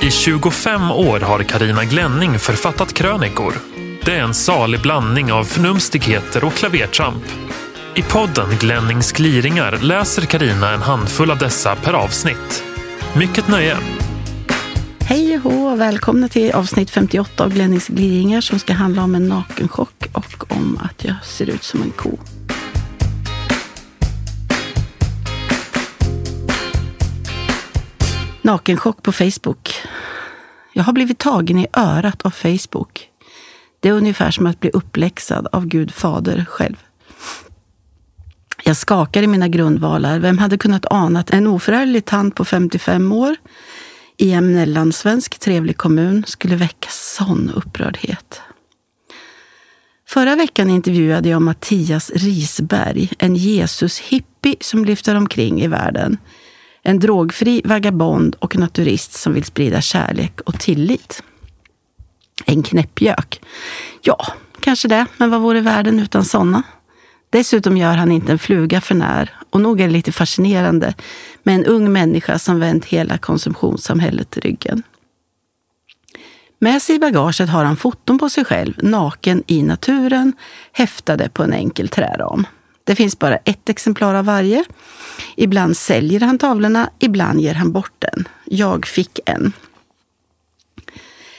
I 25 år har Karina Glänning författat krönikor. Det är en salig blandning av förnumstigheter och klavertramp. I podden Glennings gliringar läser Karina en handfull av dessa per avsnitt. Mycket nöje! Hej och hå, välkomna till avsnitt 58 av Glennings gliringar som ska handla om en nakenchock och om att jag ser ut som en ko. Nakenchock på Facebook. Jag har blivit tagen i örat av Facebook. Det är ungefär som att bli uppläxad av Gud fader själv. Jag skakar i mina grundvalar. Vem hade kunnat ana att en oförärlig tant på 55 år i en mellansvensk trevlig kommun skulle väcka sån upprördhet? Förra veckan intervjuade jag Mattias Risberg, en Jesus-hippie som lyfter omkring i världen. En drogfri vagabond och naturist som vill sprida kärlek och tillit. En knäppjök. Ja, kanske det, men vad vore världen utan sådana? Dessutom gör han inte en fluga för när och nog är det lite fascinerande med en ung människa som vänt hela konsumtionssamhället ryggen. Med sig i bagaget har han foton på sig själv, naken i naturen, häftade på en enkel träram. Det finns bara ett exemplar av varje. Ibland säljer han tavlorna, ibland ger han bort den. Jag fick en.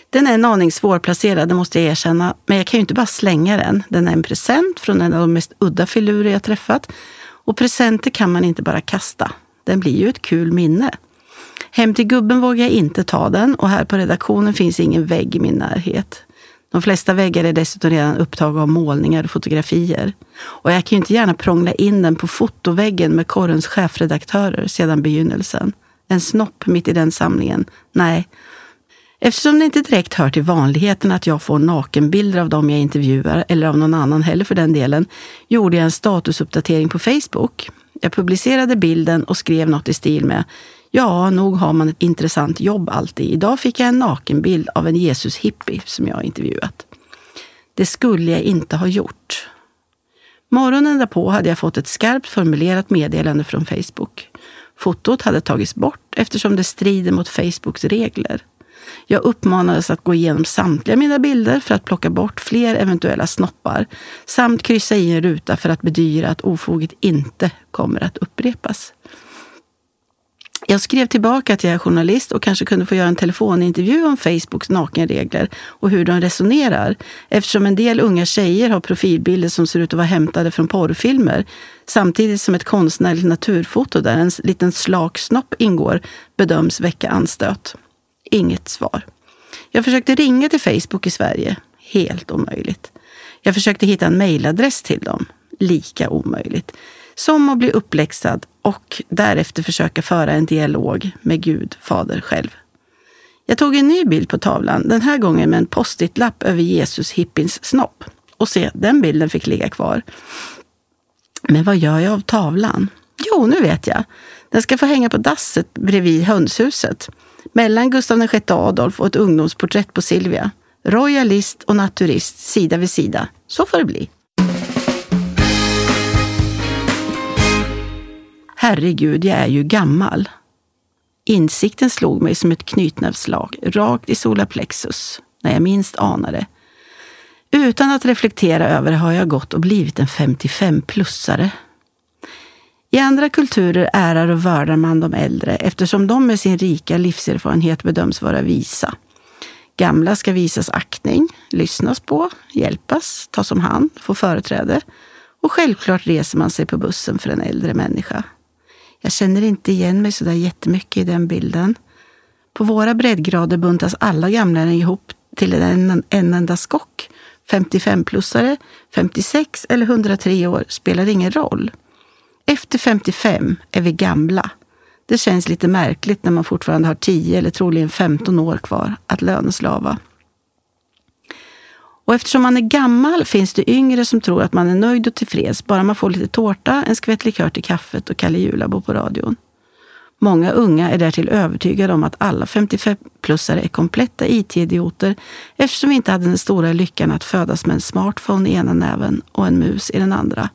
Den är en aning svårplacerad, det måste jag erkänna, men jag kan ju inte bara slänga den. Den är en present från en av de mest udda filurer jag träffat. Och presenter kan man inte bara kasta. Den blir ju ett kul minne. Hem till gubben vågar jag inte ta den och här på redaktionen finns ingen vägg i min närhet. De flesta väggar är dessutom redan upptagna av målningar och fotografier. Och jag kan ju inte gärna prångla in den på fotoväggen med korrens chefredaktörer sedan begynnelsen. En snopp mitt i den samlingen? Nej. Eftersom det inte direkt hör till vanligheten att jag får nakenbilder av dem jag intervjuar, eller av någon annan heller för den delen, gjorde jag en statusuppdatering på Facebook. Jag publicerade bilden och skrev något i stil med Ja, nog har man ett intressant jobb alltid. Idag fick jag en nakenbild av en Jesus-hippie som jag intervjuat. Det skulle jag inte ha gjort. Morgonen därpå hade jag fått ett skarpt formulerat meddelande från Facebook. Fotot hade tagits bort eftersom det strider mot Facebooks regler. Jag uppmanades att gå igenom samtliga mina bilder för att plocka bort fler eventuella snoppar samt kryssa i en ruta för att bedyra att ofoget inte kommer att upprepas. Jag skrev tillbaka att jag är journalist och kanske kunde få göra en telefonintervju om Facebooks nakenregler och hur de resonerar eftersom en del unga tjejer har profilbilder som ser ut att vara hämtade från porrfilmer samtidigt som ett konstnärligt naturfoto där en liten slak snopp ingår bedöms väcka anstöt. Inget svar. Jag försökte ringa till Facebook i Sverige. Helt omöjligt. Jag försökte hitta en mejladress till dem. Lika omöjligt. Som att bli uppläxad och därefter försöka föra en dialog med Gud, Fader själv. Jag tog en ny bild på tavlan, den här gången med en post-it-lapp över Jesus hippiens snopp. Och se, den bilden fick ligga kvar. Men vad gör jag av tavlan? Jo, nu vet jag. Den ska få hänga på dasset bredvid hönshuset. Mellan Gustav VI Adolf och ett ungdomsporträtt på Silvia. Royalist och naturist sida vid sida. Så får det bli. Herregud, jag är ju gammal. Insikten slog mig som ett knytnävsslag rakt i solarplexus när jag minst anade. Utan att reflektera över det har jag gått och blivit en 55-plussare. I andra kulturer ärar och värdar man de äldre eftersom de med sin rika livserfarenhet bedöms vara visa. Gamla ska visas aktning, lyssnas på, hjälpas, tas om hand, få företräde. Och självklart reser man sig på bussen för en äldre människa. Jag känner inte igen mig så där jättemycket i den bilden. På våra breddgrader buntas alla gamla ihop till en, en enda skock. 55-plussare, 56 eller 103 år spelar ingen roll. Efter 55 är vi gamla. Det känns lite märkligt när man fortfarande har 10 eller troligen 15 år kvar att löneslava. Och eftersom man är gammal finns det yngre som tror att man är nöjd och tillfreds bara man får lite tårta, en skvätt likör till kaffet och Kalle Julabo på radion. Många unga är därtill övertygade om att alla 55-plussare är kompletta IT-idioter eftersom vi inte hade den stora lyckan att födas med en smartphone i ena näven och en mus i den andra.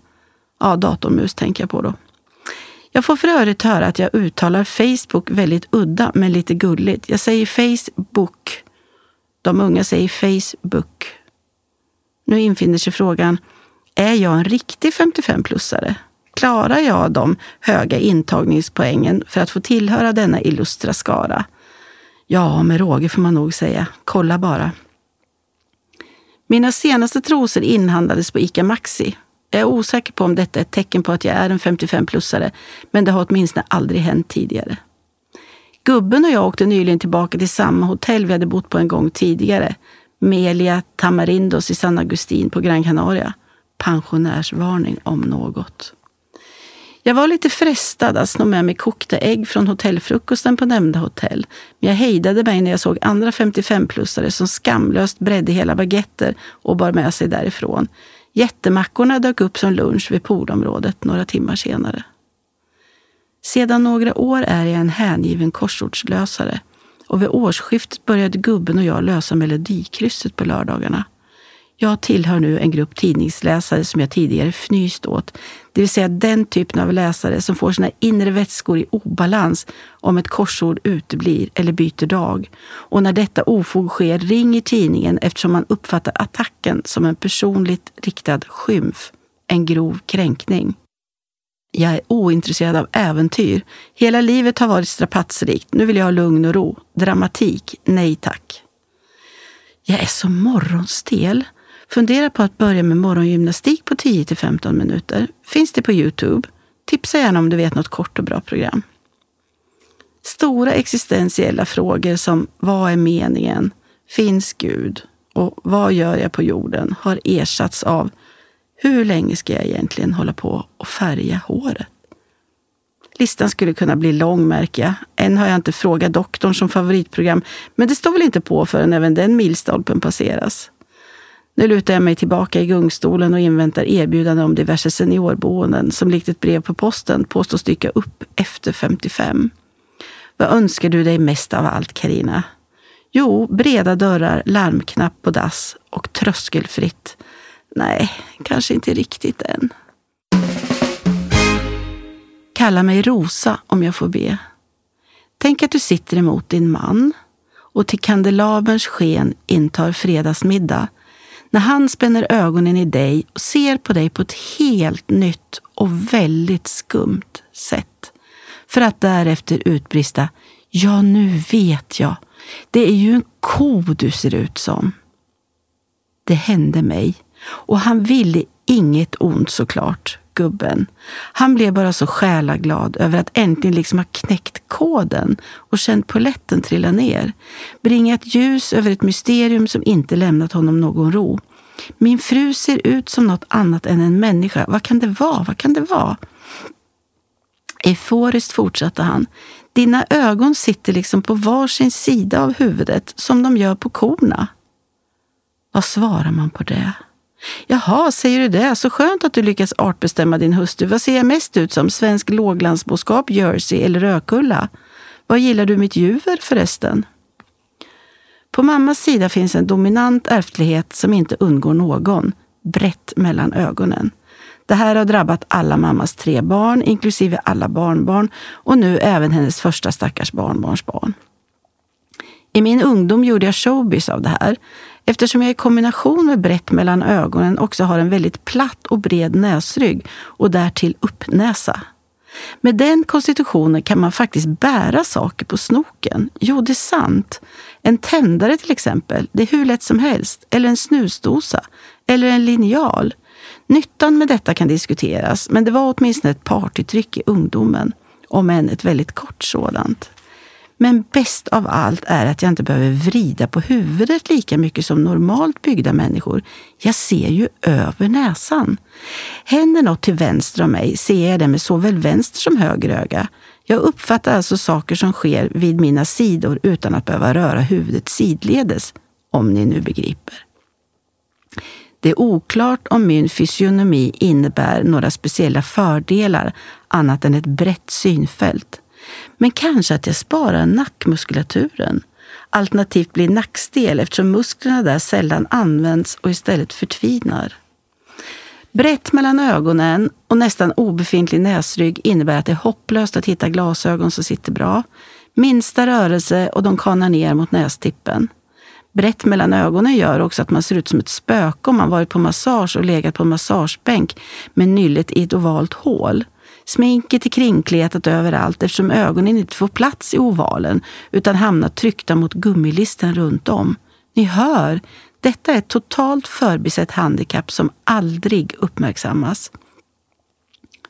Ja, datormus tänker jag på då. Jag får för övrigt höra att jag uttalar Facebook väldigt udda, men lite gulligt. Jag säger Facebook. De unga säger Facebook. Nu infinner sig frågan, är jag en riktig 55-plussare? Klarar jag de höga intagningspoängen för att få tillhöra denna illustra skara? Ja, med råge får man nog säga. Kolla bara. Mina senaste trosor inhandlades på ICA Maxi. Jag är osäker på om detta är ett tecken på att jag är en 55-plussare, men det har åtminstone aldrig hänt tidigare. Gubben och jag åkte nyligen tillbaka till samma hotell vi hade bott på en gång tidigare. Melia Tamarindos i San Agustin på Gran Canaria. Pensionärsvarning om något. Jag var lite frestad att sno med mig kokta ägg från hotellfrukosten på nämnda hotell, men jag hejdade mig när jag såg andra 55-plussare som skamlöst bredde hela baguetter och bar med sig därifrån. Jättemackorna dök upp som lunch vid poolområdet några timmar senare. Sedan några år är jag en hängiven korsordslösare och vid årsskiftet började gubben och jag lösa melodikrysset på lördagarna. Jag tillhör nu en grupp tidningsläsare som jag tidigare fnyst åt. Det vill säga den typen av läsare som får sina inre vätskor i obalans om ett korsord uteblir eller byter dag. Och när detta ofog sker ringer tidningen eftersom man uppfattar attacken som en personligt riktad skymf, en grov kränkning. Jag är ointresserad av äventyr. Hela livet har varit strapatsrikt. Nu vill jag ha lugn och ro. Dramatik, nej tack. Jag är så morgonstel. Fundera på att börja med morgongymnastik på 10 15 minuter. Finns det på Youtube. Tipsa gärna om du vet något kort och bra program. Stora existentiella frågor som vad är meningen? Finns Gud? Och vad gör jag på jorden? har ersatts av hur länge ska jag egentligen hålla på och färga håret? Listan skulle kunna bli lång märker jag. Än har jag inte frågat doktorn som favoritprogram, men det står väl inte på förrän även den milstolpen passeras. Nu lutar jag mig tillbaka i gungstolen och inväntar erbjudande om diverse seniorboenden som likt ett brev på posten påstås dyka upp efter 55. Vad önskar du dig mest av allt, Karina? Jo, breda dörrar, larmknapp på dass och tröskelfritt. Nej, kanske inte riktigt än. Kalla mig Rosa om jag får be. Tänk att du sitter emot din man och till kandelaberns sken intar fredagsmiddag när han spänner ögonen i dig och ser på dig på ett helt nytt och väldigt skumt sätt. För att därefter utbrista Ja, nu vet jag. Det är ju en ko du ser ut som. Det hände mig och han ville inget ont såklart, gubben. Han blev bara så själaglad över att äntligen liksom ha knäckt koden och känt poletten trilla ner. Bringat ljus över ett mysterium som inte lämnat honom någon ro. Min fru ser ut som något annat än en människa. Vad kan det vara? Vad kan det vara? Euforiskt fortsatte han. Dina ögon sitter liksom på varsin sida av huvudet som de gör på korna. Vad svarar man på det? Jaha, säger du det? Så skönt att du lyckas artbestämma din hustru. Vad ser jag mest ut som? Svensk låglandsboskap, Jersey eller Rökulla? Vad gillar du mitt juver förresten? På mammas sida finns en dominant ärftlighet som inte undgår någon, brett mellan ögonen. Det här har drabbat alla mammas tre barn, inklusive alla barnbarn och nu även hennes första stackars barnbarnsbarn. I min ungdom gjorde jag showbiz av det här eftersom jag i kombination med brett mellan ögonen också har en väldigt platt och bred näsrygg och därtill uppnäsa. Med den konstitutionen kan man faktiskt bära saker på snoken. Jo, det är sant. En tändare till exempel, det är hur lätt som helst. Eller en snusdosa. Eller en linjal. Nyttan med detta kan diskuteras, men det var åtminstone ett partytryck i ungdomen. Om än ett väldigt kort sådant. Men bäst av allt är att jag inte behöver vrida på huvudet lika mycket som normalt byggda människor. Jag ser ju över näsan. Händer något till vänster om mig ser jag det med såväl vänster som höger öga. Jag uppfattar alltså saker som sker vid mina sidor utan att behöva röra huvudet sidledes, om ni nu begriper. Det är oklart om min fysionomi innebär några speciella fördelar annat än ett brett synfält. Men kanske att jag sparar nackmuskulaturen. Alternativt blir nackstel eftersom musklerna där sällan används och istället förtvinar. Brett mellan ögonen och nästan obefintlig näsrygg innebär att det är hopplöst att hitta glasögon som sitter bra. Minsta rörelse och de kanar ner mot nästippen. Brett mellan ögonen gör också att man ser ut som ett spöke om man varit på massage och legat på en massagebänk med nyllet i ett ovalt hål. Sminket är kringkletat överallt eftersom ögonen inte får plats i ovalen utan hamnar tryckta mot gummilisten runt om. Ni hör, detta är ett totalt förbisett handikapp som aldrig uppmärksammas.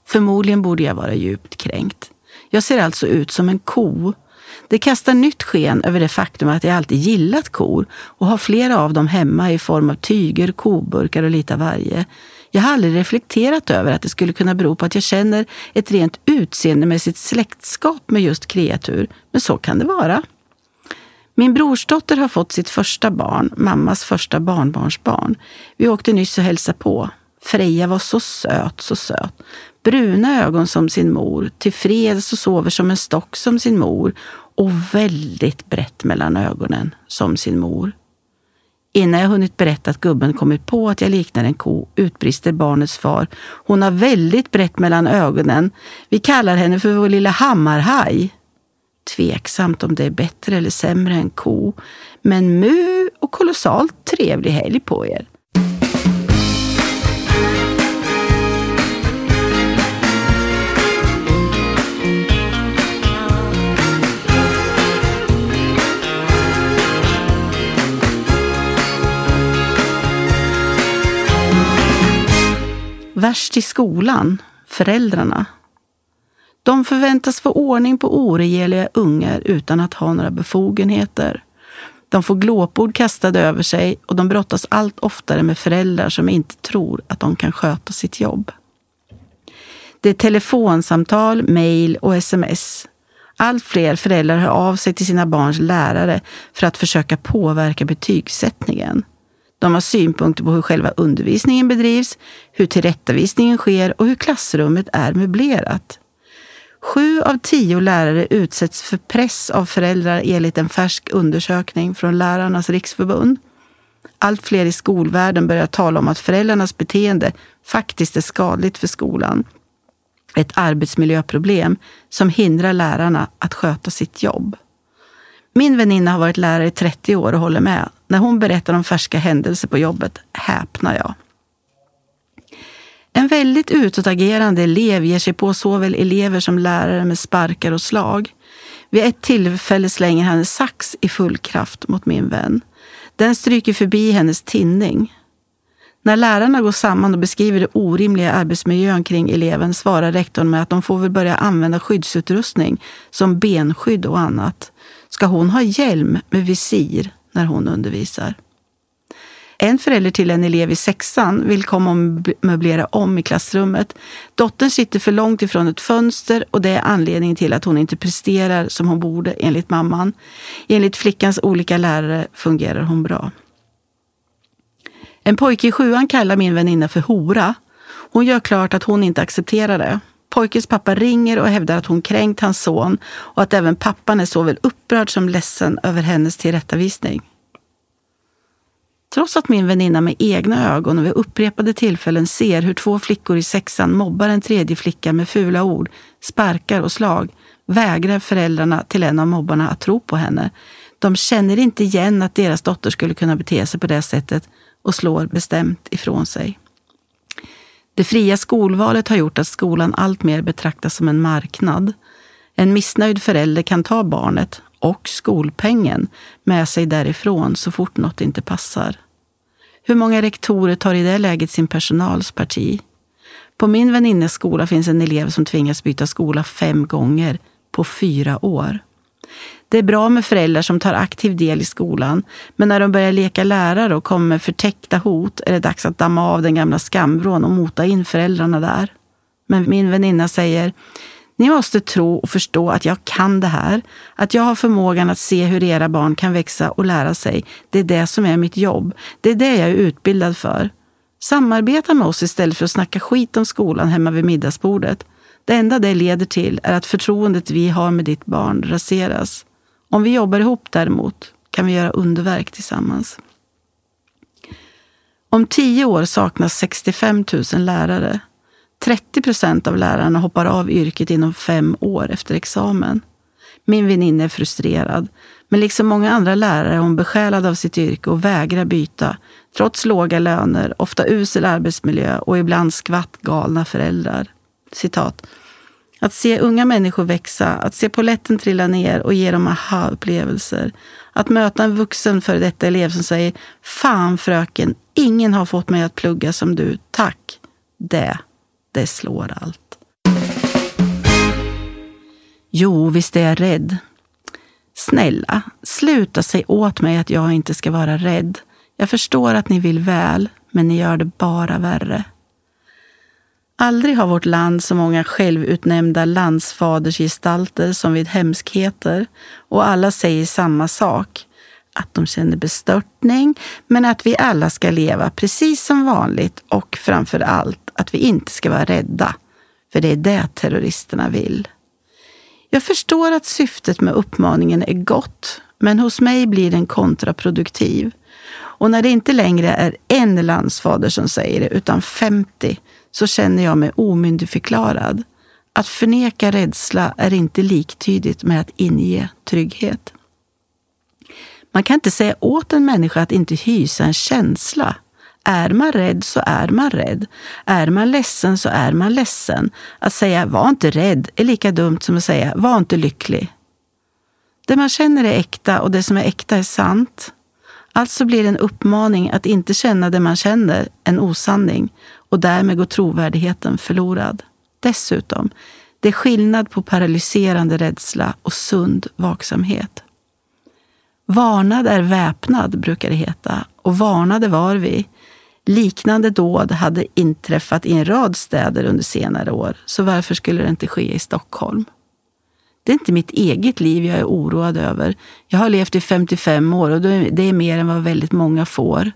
Förmodligen borde jag vara djupt kränkt. Jag ser alltså ut som en ko. Det kastar nytt sken över det faktum att jag alltid gillat kor och har flera av dem hemma i form av tyger, koburkar och lite av varje. Jag har aldrig reflekterat över att det skulle kunna bero på att jag känner ett rent utseendemässigt släktskap med just kreatur, men så kan det vara. Min brorsdotter har fått sitt första barn, mammas första barnbarnsbarn. Vi åkte nyss och hälsade på. Freja var så söt, så söt. Bruna ögon som sin mor, tillfreds och sover som en stock som sin mor och väldigt brett mellan ögonen som sin mor. Innan jag hunnit berätta att gubben kommit på att jag liknar en ko utbrister barnets far. Hon har väldigt brett mellan ögonen. Vi kallar henne för vår lilla hammarhaj. Tveksamt om det är bättre eller sämre än ko. Men mu och kolossalt trevlig helg på er. Värst i skolan, föräldrarna. De förväntas få ordning på oregeliga ungar utan att ha några befogenheter. De får glåpord kastade över sig och de brottas allt oftare med föräldrar som inte tror att de kan sköta sitt jobb. Det är telefonsamtal, mejl och sms. Allt fler föräldrar hör av sig till sina barns lärare för att försöka påverka betygssättningen. De har synpunkter på hur själva undervisningen bedrivs, hur tillrättavisningen sker och hur klassrummet är möblerat. Sju av tio lärare utsätts för press av föräldrar enligt en färsk undersökning från Lärarnas riksförbund. Allt fler i skolvärlden börjar tala om att föräldrarnas beteende faktiskt är skadligt för skolan. Ett arbetsmiljöproblem som hindrar lärarna att sköta sitt jobb. Min väninna har varit lärare i 30 år och håller med. När hon berättar om färska händelser på jobbet häpnar jag. En väldigt utåtagerande elev ger sig på såväl elever som lärare med sparkar och slag. Vid ett tillfälle slänger han en sax i full kraft mot min vän. Den stryker förbi hennes tinning. När lärarna går samman och beskriver det orimliga arbetsmiljön kring eleven svarar rektorn med att de får väl börja använda skyddsutrustning som benskydd och annat. Ska hon ha hjälm med visir när hon undervisar? En förälder till en elev i sexan vill komma och möblera om i klassrummet. Dottern sitter för långt ifrån ett fönster och det är anledningen till att hon inte presterar som hon borde enligt mamman. Enligt flickans olika lärare fungerar hon bra. En pojke i sjuan kallar min väninna för hora. Hon gör klart att hon inte accepterar det. Pojkens pappa ringer och hävdar att hon kränkt hans son och att även pappan är såväl upprörd som ledsen över hennes tillrättavisning. Trots att min väninna med egna ögon och vid upprepade tillfällen ser hur två flickor i sexan mobbar en tredje flicka med fula ord, sparkar och slag vägrar föräldrarna till en av mobbarna att tro på henne. De känner inte igen att deras dotter skulle kunna bete sig på det sättet och slår bestämt ifrån sig. Det fria skolvalet har gjort att skolan alltmer betraktas som en marknad. En missnöjd förälder kan ta barnet och skolpengen med sig därifrån så fort något inte passar. Hur många rektorer tar i det läget sin personals parti? På min väninnes skola finns en elev som tvingas byta skola fem gånger på fyra år. Det är bra med föräldrar som tar aktiv del i skolan, men när de börjar leka lärare och kommer med förtäckta hot är det dags att damma av den gamla skamvrån och mota in föräldrarna där. Men min väninna säger, ni måste tro och förstå att jag kan det här, att jag har förmågan att se hur era barn kan växa och lära sig. Det är det som är mitt jobb. Det är det jag är utbildad för. Samarbeta med oss istället för att snacka skit om skolan hemma vid middagsbordet. Det enda det leder till är att förtroendet vi har med ditt barn raseras. Om vi jobbar ihop däremot kan vi göra underverk tillsammans. Om tio år saknas 65 000 lärare. 30 procent av lärarna hoppar av yrket inom fem år efter examen. Min väninna är frustrerad, men liksom många andra lärare är hon besjälad av sitt yrke och vägrar byta, trots låga löner, ofta usel arbetsmiljö och ibland skvatt galna föräldrar. Citat. Att se unga människor växa, att se poletten trilla ner och ge dem aha-upplevelser. Att möta en vuxen före detta elev som säger Fan fröken, ingen har fått mig att plugga som du, tack. Det, det slår allt. Jo, visst är jag rädd. Snälla, sluta säg åt mig att jag inte ska vara rädd. Jag förstår att ni vill väl, men ni gör det bara värre. Aldrig har vårt land så många självutnämnda landsfadersgestalter som vid hemskheter och alla säger samma sak. Att de känner bestörtning, men att vi alla ska leva precis som vanligt och framför allt att vi inte ska vara rädda. För det är det terroristerna vill. Jag förstår att syftet med uppmaningen är gott, men hos mig blir den kontraproduktiv. Och när det inte längre är en landsfader som säger det, utan 50, så känner jag mig omyndigförklarad. Att förneka rädsla är inte liktydigt med att inge trygghet. Man kan inte säga åt en människa att inte hysa en känsla. Är man rädd så är man rädd. Är man ledsen så är man ledsen. Att säga var inte rädd är lika dumt som att säga var inte lycklig. Det man känner är äkta och det som är äkta är sant. Alltså blir en uppmaning att inte känna det man känner en osanning och därmed går trovärdigheten förlorad. Dessutom, det är skillnad på paralyserande rädsla och sund vaksamhet. Varnad är väpnad, brukar det heta, och varnade var vi. Liknande dåd hade inträffat i en rad städer under senare år, så varför skulle det inte ske i Stockholm? Det är inte mitt eget liv jag är oroad över. Jag har levt i 55 år och det är mer än vad väldigt många får.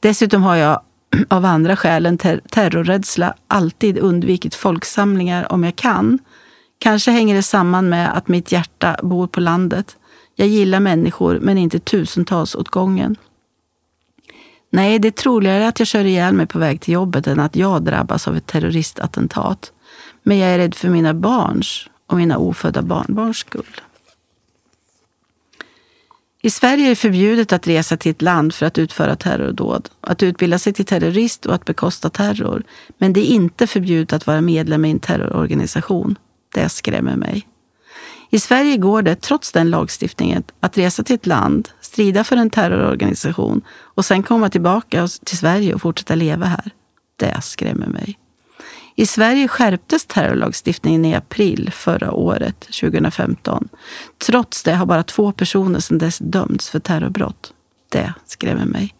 Dessutom har jag av andra skäl än ter terrorrädsla alltid undvikit folksamlingar om jag kan. Kanske hänger det samman med att mitt hjärta bor på landet. Jag gillar människor, men inte tusentals åt gången. Nej, det är troligare att jag kör ihjäl mig på väg till jobbet än att jag drabbas av ett terroristattentat. Men jag är rädd för mina barns och mina ofödda barnbarns skull. I Sverige är det förbjudet att resa till ett land för att utföra terrordåd, att utbilda sig till terrorist och att bekosta terror. Men det är inte förbjudet att vara medlem i en terrororganisation. Det skrämmer mig. I Sverige går det, trots den lagstiftningen, att resa till ett land, strida för en terrororganisation och sen komma tillbaka till Sverige och fortsätta leva här. Det skrämmer mig. I Sverige skärptes terrorlagstiftningen i april förra året, 2015. Trots det har bara två personer sedan dess dömts för terrorbrott. Det skrämmer mig.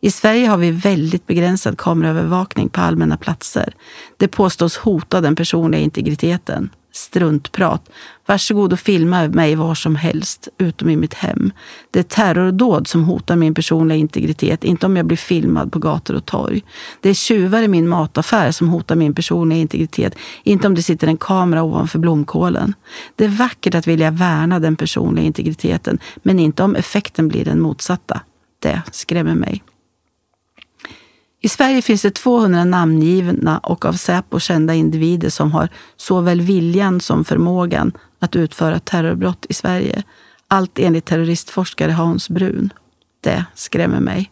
I Sverige har vi väldigt begränsad kameraövervakning på allmänna platser. Det påstås hota den personliga integriteten struntprat. Varsågod och filma mig var som helst, utom i mitt hem. Det är terrordåd som hotar min personliga integritet, inte om jag blir filmad på gator och torg. Det är tjuvar i min mataffär som hotar min personliga integritet, inte om det sitter en kamera ovanför blomkålen. Det är vackert att vilja värna den personliga integriteten, men inte om effekten blir den motsatta. Det skrämmer mig. I Sverige finns det 200 namngivna och av Säpo kända individer som har såväl viljan som förmågan att utföra terrorbrott i Sverige. Allt enligt terroristforskare Hans Brun. Det skrämmer mig.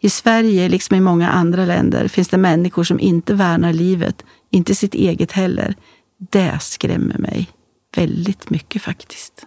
I Sverige, liksom i många andra länder, finns det människor som inte värnar livet, inte sitt eget heller. Det skrämmer mig väldigt mycket faktiskt.